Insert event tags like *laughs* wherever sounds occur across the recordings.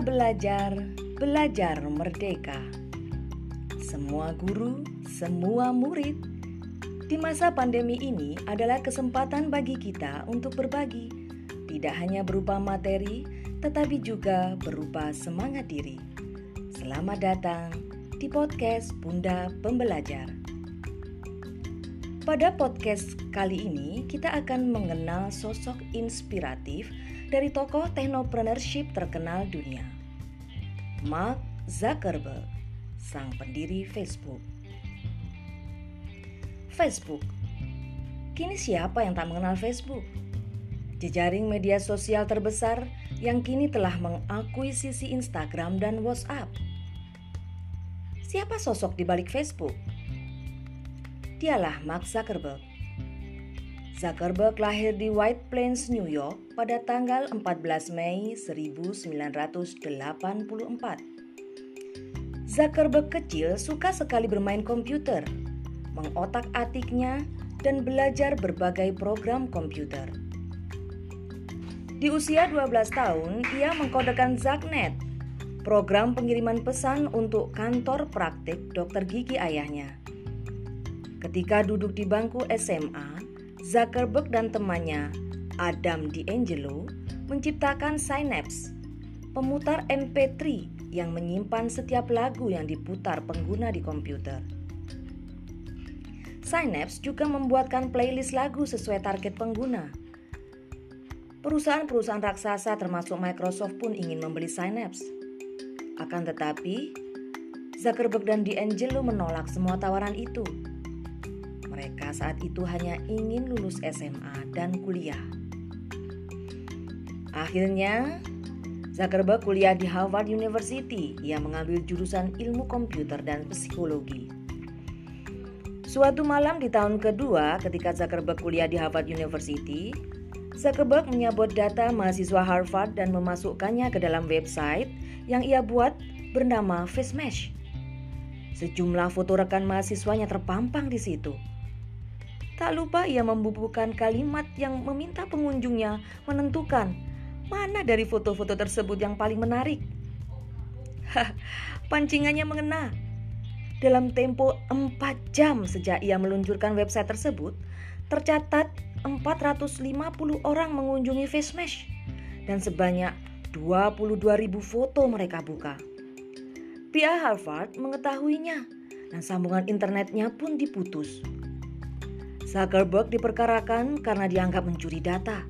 Belajar, belajar merdeka. Semua guru, semua murid di masa pandemi ini adalah kesempatan bagi kita untuk berbagi, tidak hanya berupa materi, tetapi juga berupa semangat diri. Selamat datang di podcast Bunda Pembelajar. Pada podcast kali ini, kita akan mengenal sosok inspiratif dari tokoh teknopreneurship terkenal dunia, Mark Zuckerberg, sang pendiri Facebook. Facebook Kini siapa yang tak mengenal Facebook? Jejaring media sosial terbesar yang kini telah mengakuisisi Instagram dan WhatsApp. Siapa sosok di balik Facebook? Dialah Mark Zuckerberg. Zuckerberg lahir di White Plains, New York pada tanggal 14 Mei 1984. Zuckerberg kecil suka sekali bermain komputer, mengotak-atiknya, dan belajar berbagai program komputer. Di usia 12 tahun, ia mengkodekan Zacknet, program pengiriman pesan untuk kantor praktik dokter gigi ayahnya. Ketika duduk di bangku SMA, Zuckerberg dan temannya, Adam D'Angelo, menciptakan Synapse, pemutar MP3 yang menyimpan setiap lagu yang diputar pengguna di komputer. Synapse juga membuatkan playlist lagu sesuai target pengguna. Perusahaan-perusahaan raksasa termasuk Microsoft pun ingin membeli Synapse. Akan tetapi, Zuckerberg dan D'Angelo menolak semua tawaran itu mereka saat itu hanya ingin lulus SMA dan kuliah. Akhirnya, Zuckerberg kuliah di Harvard University. Ia mengambil jurusan ilmu komputer dan psikologi. Suatu malam di tahun kedua ketika Zuckerberg kuliah di Harvard University, Zuckerberg menyabot data mahasiswa Harvard dan memasukkannya ke dalam website yang ia buat bernama FaceMesh. Sejumlah foto rekan mahasiswanya terpampang di situ. Tak lupa ia membubuhkan kalimat yang meminta pengunjungnya menentukan mana dari foto-foto tersebut yang paling menarik. *laughs* Pancingannya mengena. Dalam tempo 4 jam sejak ia meluncurkan website tersebut, tercatat 450 orang mengunjungi FaceMesh dan sebanyak 22.000 foto mereka buka. Pihak Harvard mengetahuinya dan sambungan internetnya pun diputus. Zuckerberg diperkarakan karena dianggap mencuri data.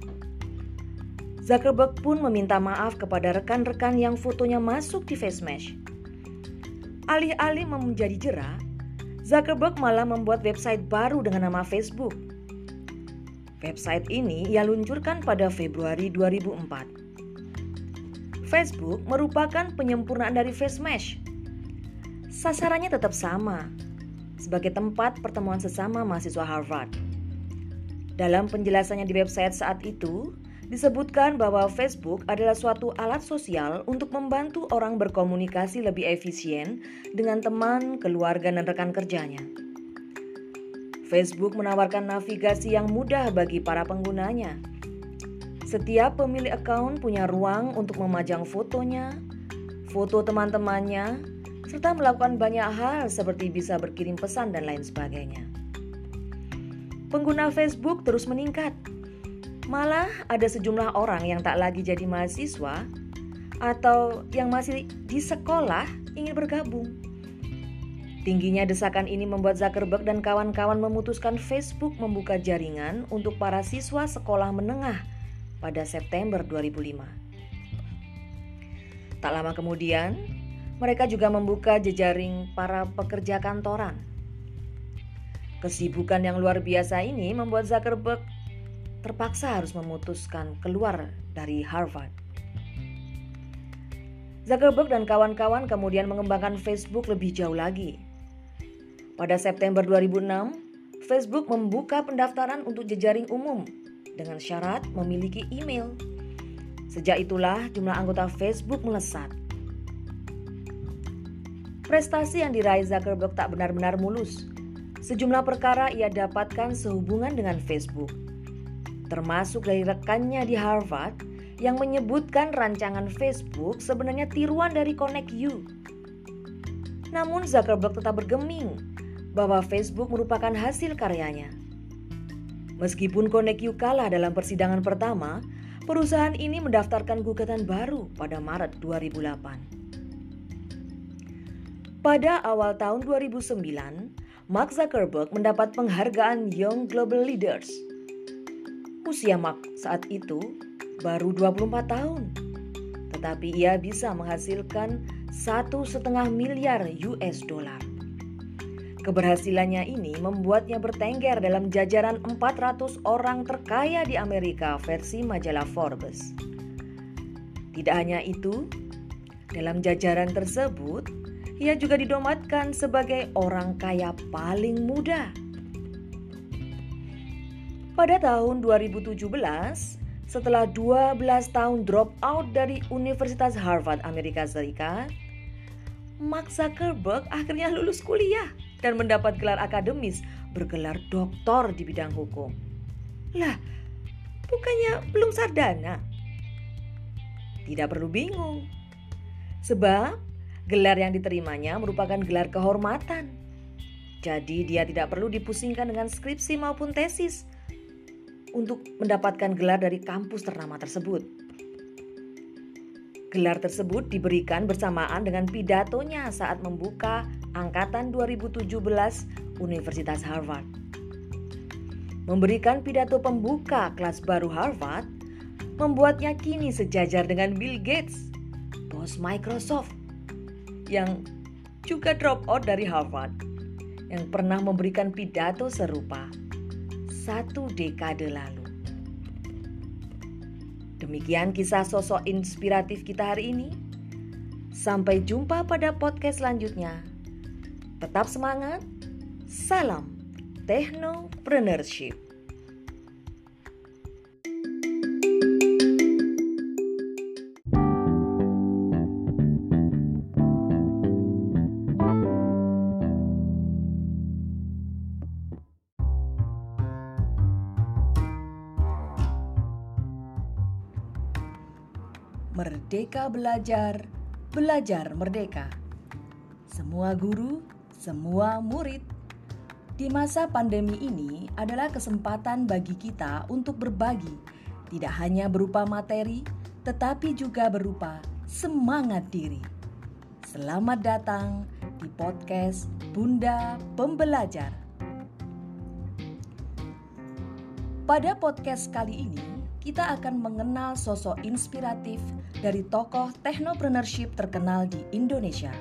Zuckerberg pun meminta maaf kepada rekan-rekan yang fotonya masuk di FaceMesh. Alih-alih menjadi jerah, Zuckerberg malah membuat website baru dengan nama Facebook. Website ini ia luncurkan pada Februari 2004. Facebook merupakan penyempurnaan dari FaceMesh. Sasarannya tetap sama, sebagai tempat pertemuan sesama mahasiswa Harvard. Dalam penjelasannya di website saat itu, disebutkan bahwa Facebook adalah suatu alat sosial untuk membantu orang berkomunikasi lebih efisien dengan teman, keluarga, dan rekan kerjanya. Facebook menawarkan navigasi yang mudah bagi para penggunanya. Setiap pemilik akun punya ruang untuk memajang fotonya, foto teman-temannya, serta melakukan banyak hal seperti bisa berkirim pesan dan lain sebagainya. Pengguna Facebook terus meningkat. Malah ada sejumlah orang yang tak lagi jadi mahasiswa atau yang masih di sekolah ingin bergabung. Tingginya desakan ini membuat Zuckerberg dan kawan-kawan memutuskan Facebook membuka jaringan untuk para siswa sekolah menengah pada September 2005. Tak lama kemudian, mereka juga membuka jejaring para pekerja kantoran. Kesibukan yang luar biasa ini membuat Zuckerberg terpaksa harus memutuskan keluar dari Harvard. Zuckerberg dan kawan-kawan kemudian mengembangkan Facebook lebih jauh lagi. Pada September 2006, Facebook membuka pendaftaran untuk jejaring umum dengan syarat memiliki email. Sejak itulah jumlah anggota Facebook melesat. Prestasi yang diraih Zuckerberg tak benar-benar mulus. Sejumlah perkara ia dapatkan sehubungan dengan Facebook. Termasuk dari rekannya di Harvard yang menyebutkan rancangan Facebook sebenarnya tiruan dari Connect You. Namun Zuckerberg tetap bergeming bahwa Facebook merupakan hasil karyanya. Meskipun Connect You kalah dalam persidangan pertama, perusahaan ini mendaftarkan gugatan baru pada Maret 2008. Pada awal tahun 2009, Mark Zuckerberg mendapat penghargaan Young Global Leaders. Usia Mark saat itu baru 24 tahun, tetapi ia bisa menghasilkan satu setengah miliar US dollar. Keberhasilannya ini membuatnya bertengger dalam jajaran 400 orang terkaya di Amerika versi majalah Forbes. Tidak hanya itu, dalam jajaran tersebut, ia juga didomatkan sebagai orang kaya paling muda. Pada tahun 2017, setelah 12 tahun drop out dari Universitas Harvard Amerika Serikat, Mark Zuckerberg akhirnya lulus kuliah dan mendapat gelar akademis bergelar doktor di bidang hukum. Lah, bukannya belum sarjana? Tidak perlu bingung. Sebab Gelar yang diterimanya merupakan gelar kehormatan. Jadi dia tidak perlu dipusingkan dengan skripsi maupun tesis untuk mendapatkan gelar dari kampus ternama tersebut. Gelar tersebut diberikan bersamaan dengan pidatonya saat membuka angkatan 2017 Universitas Harvard. Memberikan pidato pembuka kelas baru Harvard membuatnya kini sejajar dengan Bill Gates, bos Microsoft, yang juga drop out dari Harvard yang pernah memberikan pidato serupa satu dekade lalu. Demikian kisah sosok inspiratif kita hari ini. Sampai jumpa pada podcast selanjutnya. Tetap semangat. Salam Technopreneurship. Merdeka belajar, belajar merdeka. Semua guru, semua murid. Di masa pandemi ini adalah kesempatan bagi kita untuk berbagi, tidak hanya berupa materi, tetapi juga berupa semangat diri. Selamat datang di podcast Bunda Pembelajar. Pada podcast kali ini, kita akan mengenal sosok inspiratif dari tokoh teknopreneurship terkenal di Indonesia.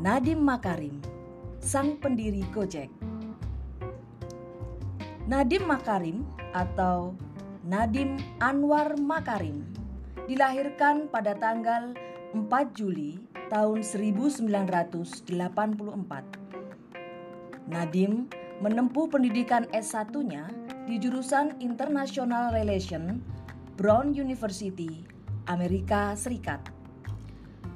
Nadim Makarim, sang pendiri Gojek. Nadim Makarim atau Nadim Anwar Makarim dilahirkan pada tanggal 4 Juli tahun 1984. Nadim menempuh pendidikan S1-nya di jurusan International Relation Brown University, Amerika Serikat.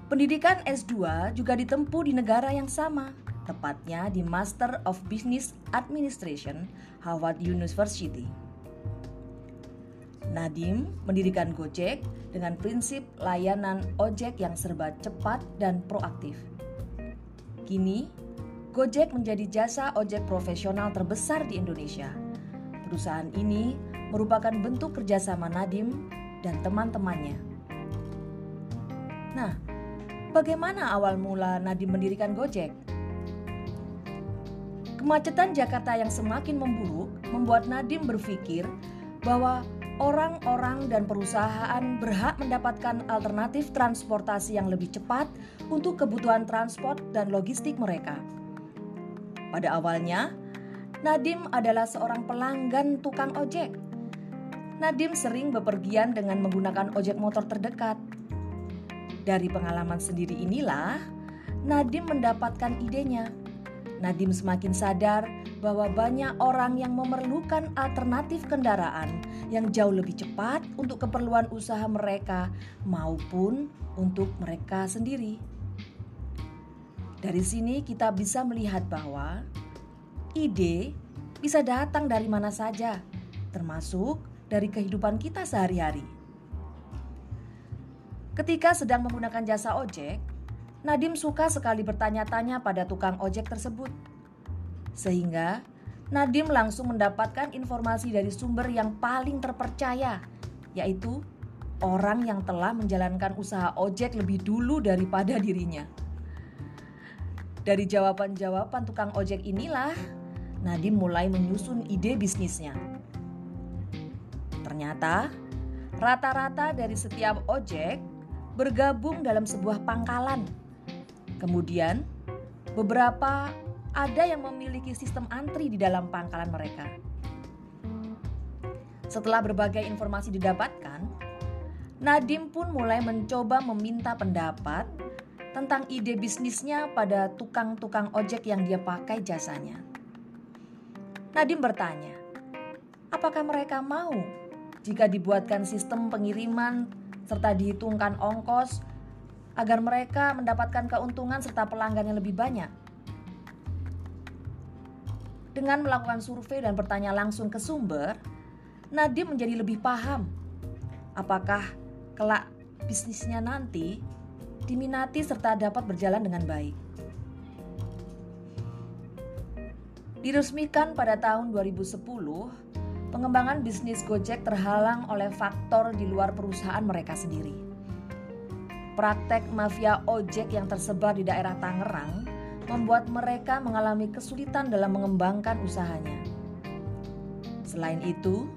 Pendidikan S2 juga ditempuh di negara yang sama, tepatnya di Master of Business Administration, Harvard University. Nadim mendirikan Gojek dengan prinsip layanan ojek yang serba cepat dan proaktif. Kini, Gojek menjadi jasa ojek profesional terbesar di Indonesia – Perusahaan ini merupakan bentuk kerjasama Nadim dan teman-temannya. Nah, bagaimana awal mula Nadim mendirikan Gojek? Kemacetan Jakarta yang semakin memburuk membuat Nadim berpikir bahwa orang-orang dan perusahaan berhak mendapatkan alternatif transportasi yang lebih cepat untuk kebutuhan transport dan logistik mereka. Pada awalnya, Nadim adalah seorang pelanggan tukang ojek. Nadim sering bepergian dengan menggunakan ojek motor terdekat. Dari pengalaman sendiri inilah, Nadim mendapatkan idenya. Nadim semakin sadar bahwa banyak orang yang memerlukan alternatif kendaraan yang jauh lebih cepat untuk keperluan usaha mereka maupun untuk mereka sendiri. Dari sini kita bisa melihat bahwa Ide bisa datang dari mana saja, termasuk dari kehidupan kita sehari-hari. Ketika sedang menggunakan jasa ojek, Nadim suka sekali bertanya-tanya pada tukang ojek tersebut. Sehingga Nadim langsung mendapatkan informasi dari sumber yang paling terpercaya, yaitu orang yang telah menjalankan usaha ojek lebih dulu daripada dirinya. Dari jawaban-jawaban tukang ojek inilah, Nadim mulai menyusun ide bisnisnya. Ternyata, rata-rata dari setiap ojek bergabung dalam sebuah pangkalan Kemudian, beberapa ada yang memiliki sistem antri di dalam pangkalan mereka. Setelah berbagai informasi didapatkan, Nadim pun mulai mencoba meminta pendapat tentang ide bisnisnya pada tukang-tukang ojek yang dia pakai jasanya. Nadim bertanya, apakah mereka mau jika dibuatkan sistem pengiriman serta dihitungkan ongkos agar mereka mendapatkan keuntungan serta pelanggan yang lebih banyak. Dengan melakukan survei dan bertanya langsung ke sumber, Nadim menjadi lebih paham apakah kelak bisnisnya nanti diminati serta dapat berjalan dengan baik. Diresmikan pada tahun 2010, pengembangan bisnis Gojek terhalang oleh faktor di luar perusahaan mereka sendiri Praktek mafia ojek yang tersebar di daerah Tangerang membuat mereka mengalami kesulitan dalam mengembangkan usahanya. Selain itu,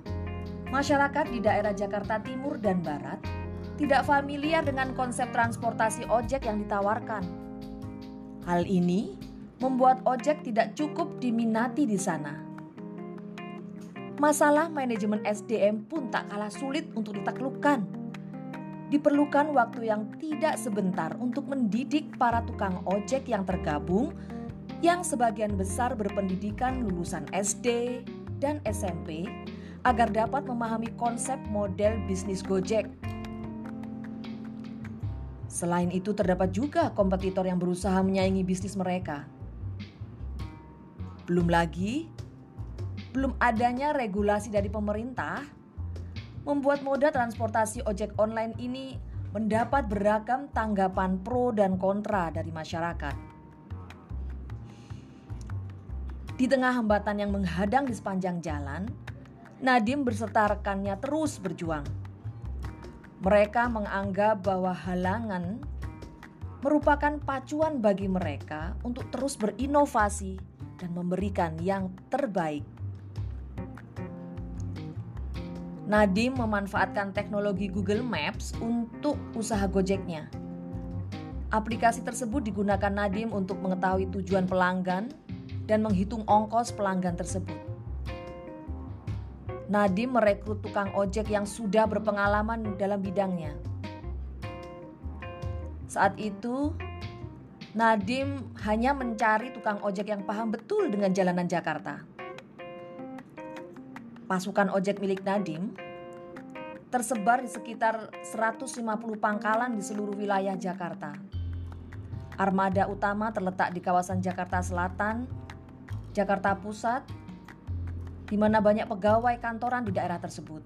masyarakat di daerah Jakarta Timur dan Barat tidak familiar dengan konsep transportasi ojek yang ditawarkan. Hal ini membuat ojek tidak cukup diminati di sana. Masalah manajemen SDM pun tak kalah sulit untuk ditaklukkan diperlukan waktu yang tidak sebentar untuk mendidik para tukang ojek yang tergabung yang sebagian besar berpendidikan lulusan SD dan SMP agar dapat memahami konsep model bisnis Gojek. Selain itu terdapat juga kompetitor yang berusaha menyaingi bisnis mereka. Belum lagi, belum adanya regulasi dari pemerintah membuat moda transportasi ojek online ini mendapat beragam tanggapan pro dan kontra dari masyarakat. Di tengah hambatan yang menghadang di sepanjang jalan, Nadim berserta rekannya terus berjuang. Mereka menganggap bahwa halangan merupakan pacuan bagi mereka untuk terus berinovasi dan memberikan yang terbaik Nadim memanfaatkan teknologi Google Maps untuk usaha Gojeknya. Aplikasi tersebut digunakan Nadim untuk mengetahui tujuan pelanggan dan menghitung ongkos pelanggan tersebut. Nadim merekrut tukang ojek yang sudah berpengalaman dalam bidangnya. Saat itu, Nadim hanya mencari tukang ojek yang paham betul dengan jalanan Jakarta pasukan ojek milik Nadim tersebar di sekitar 150 pangkalan di seluruh wilayah Jakarta. Armada utama terletak di kawasan Jakarta Selatan, Jakarta Pusat, di mana banyak pegawai kantoran di daerah tersebut.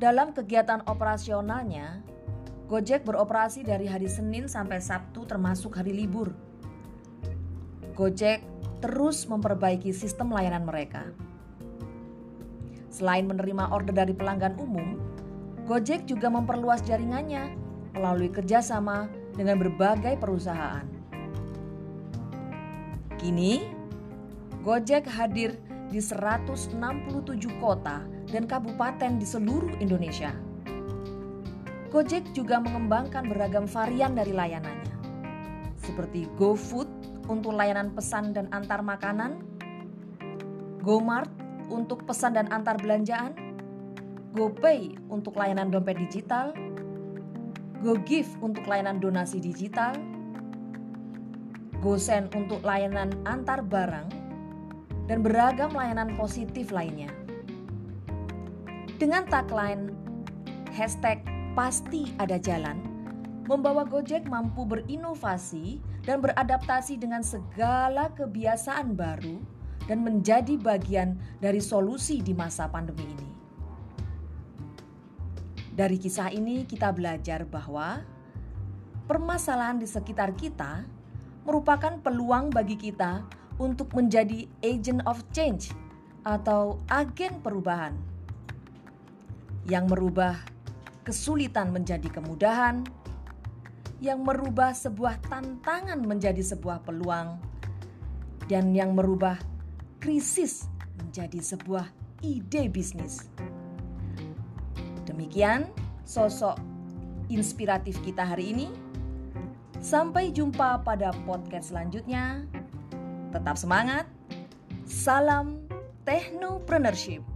Dalam kegiatan operasionalnya, Gojek beroperasi dari hari Senin sampai Sabtu termasuk hari libur. Gojek terus memperbaiki sistem layanan mereka. Selain menerima order dari pelanggan umum, Gojek juga memperluas jaringannya melalui kerjasama dengan berbagai perusahaan. Kini, Gojek hadir di 167 kota dan kabupaten di seluruh Indonesia. Gojek juga mengembangkan beragam varian dari layanannya, seperti GoFood untuk layanan pesan dan antar makanan, GoMart untuk pesan dan antar belanjaan, GoPay untuk layanan dompet digital, GoGift untuk layanan donasi digital, GoSend untuk layanan antar barang, dan beragam layanan positif lainnya. Dengan tagline hashtag pasti ada jalan, membawa Gojek mampu berinovasi dan beradaptasi dengan segala kebiasaan baru dan menjadi bagian dari solusi di masa pandemi ini. Dari kisah ini kita belajar bahwa permasalahan di sekitar kita merupakan peluang bagi kita untuk menjadi agent of change atau agen perubahan yang merubah kesulitan menjadi kemudahan, yang merubah sebuah tantangan menjadi sebuah peluang, dan yang merubah krisis menjadi sebuah ide bisnis. Demikian sosok inspiratif kita hari ini. Sampai jumpa pada podcast selanjutnya. Tetap semangat. Salam Technopreneurship.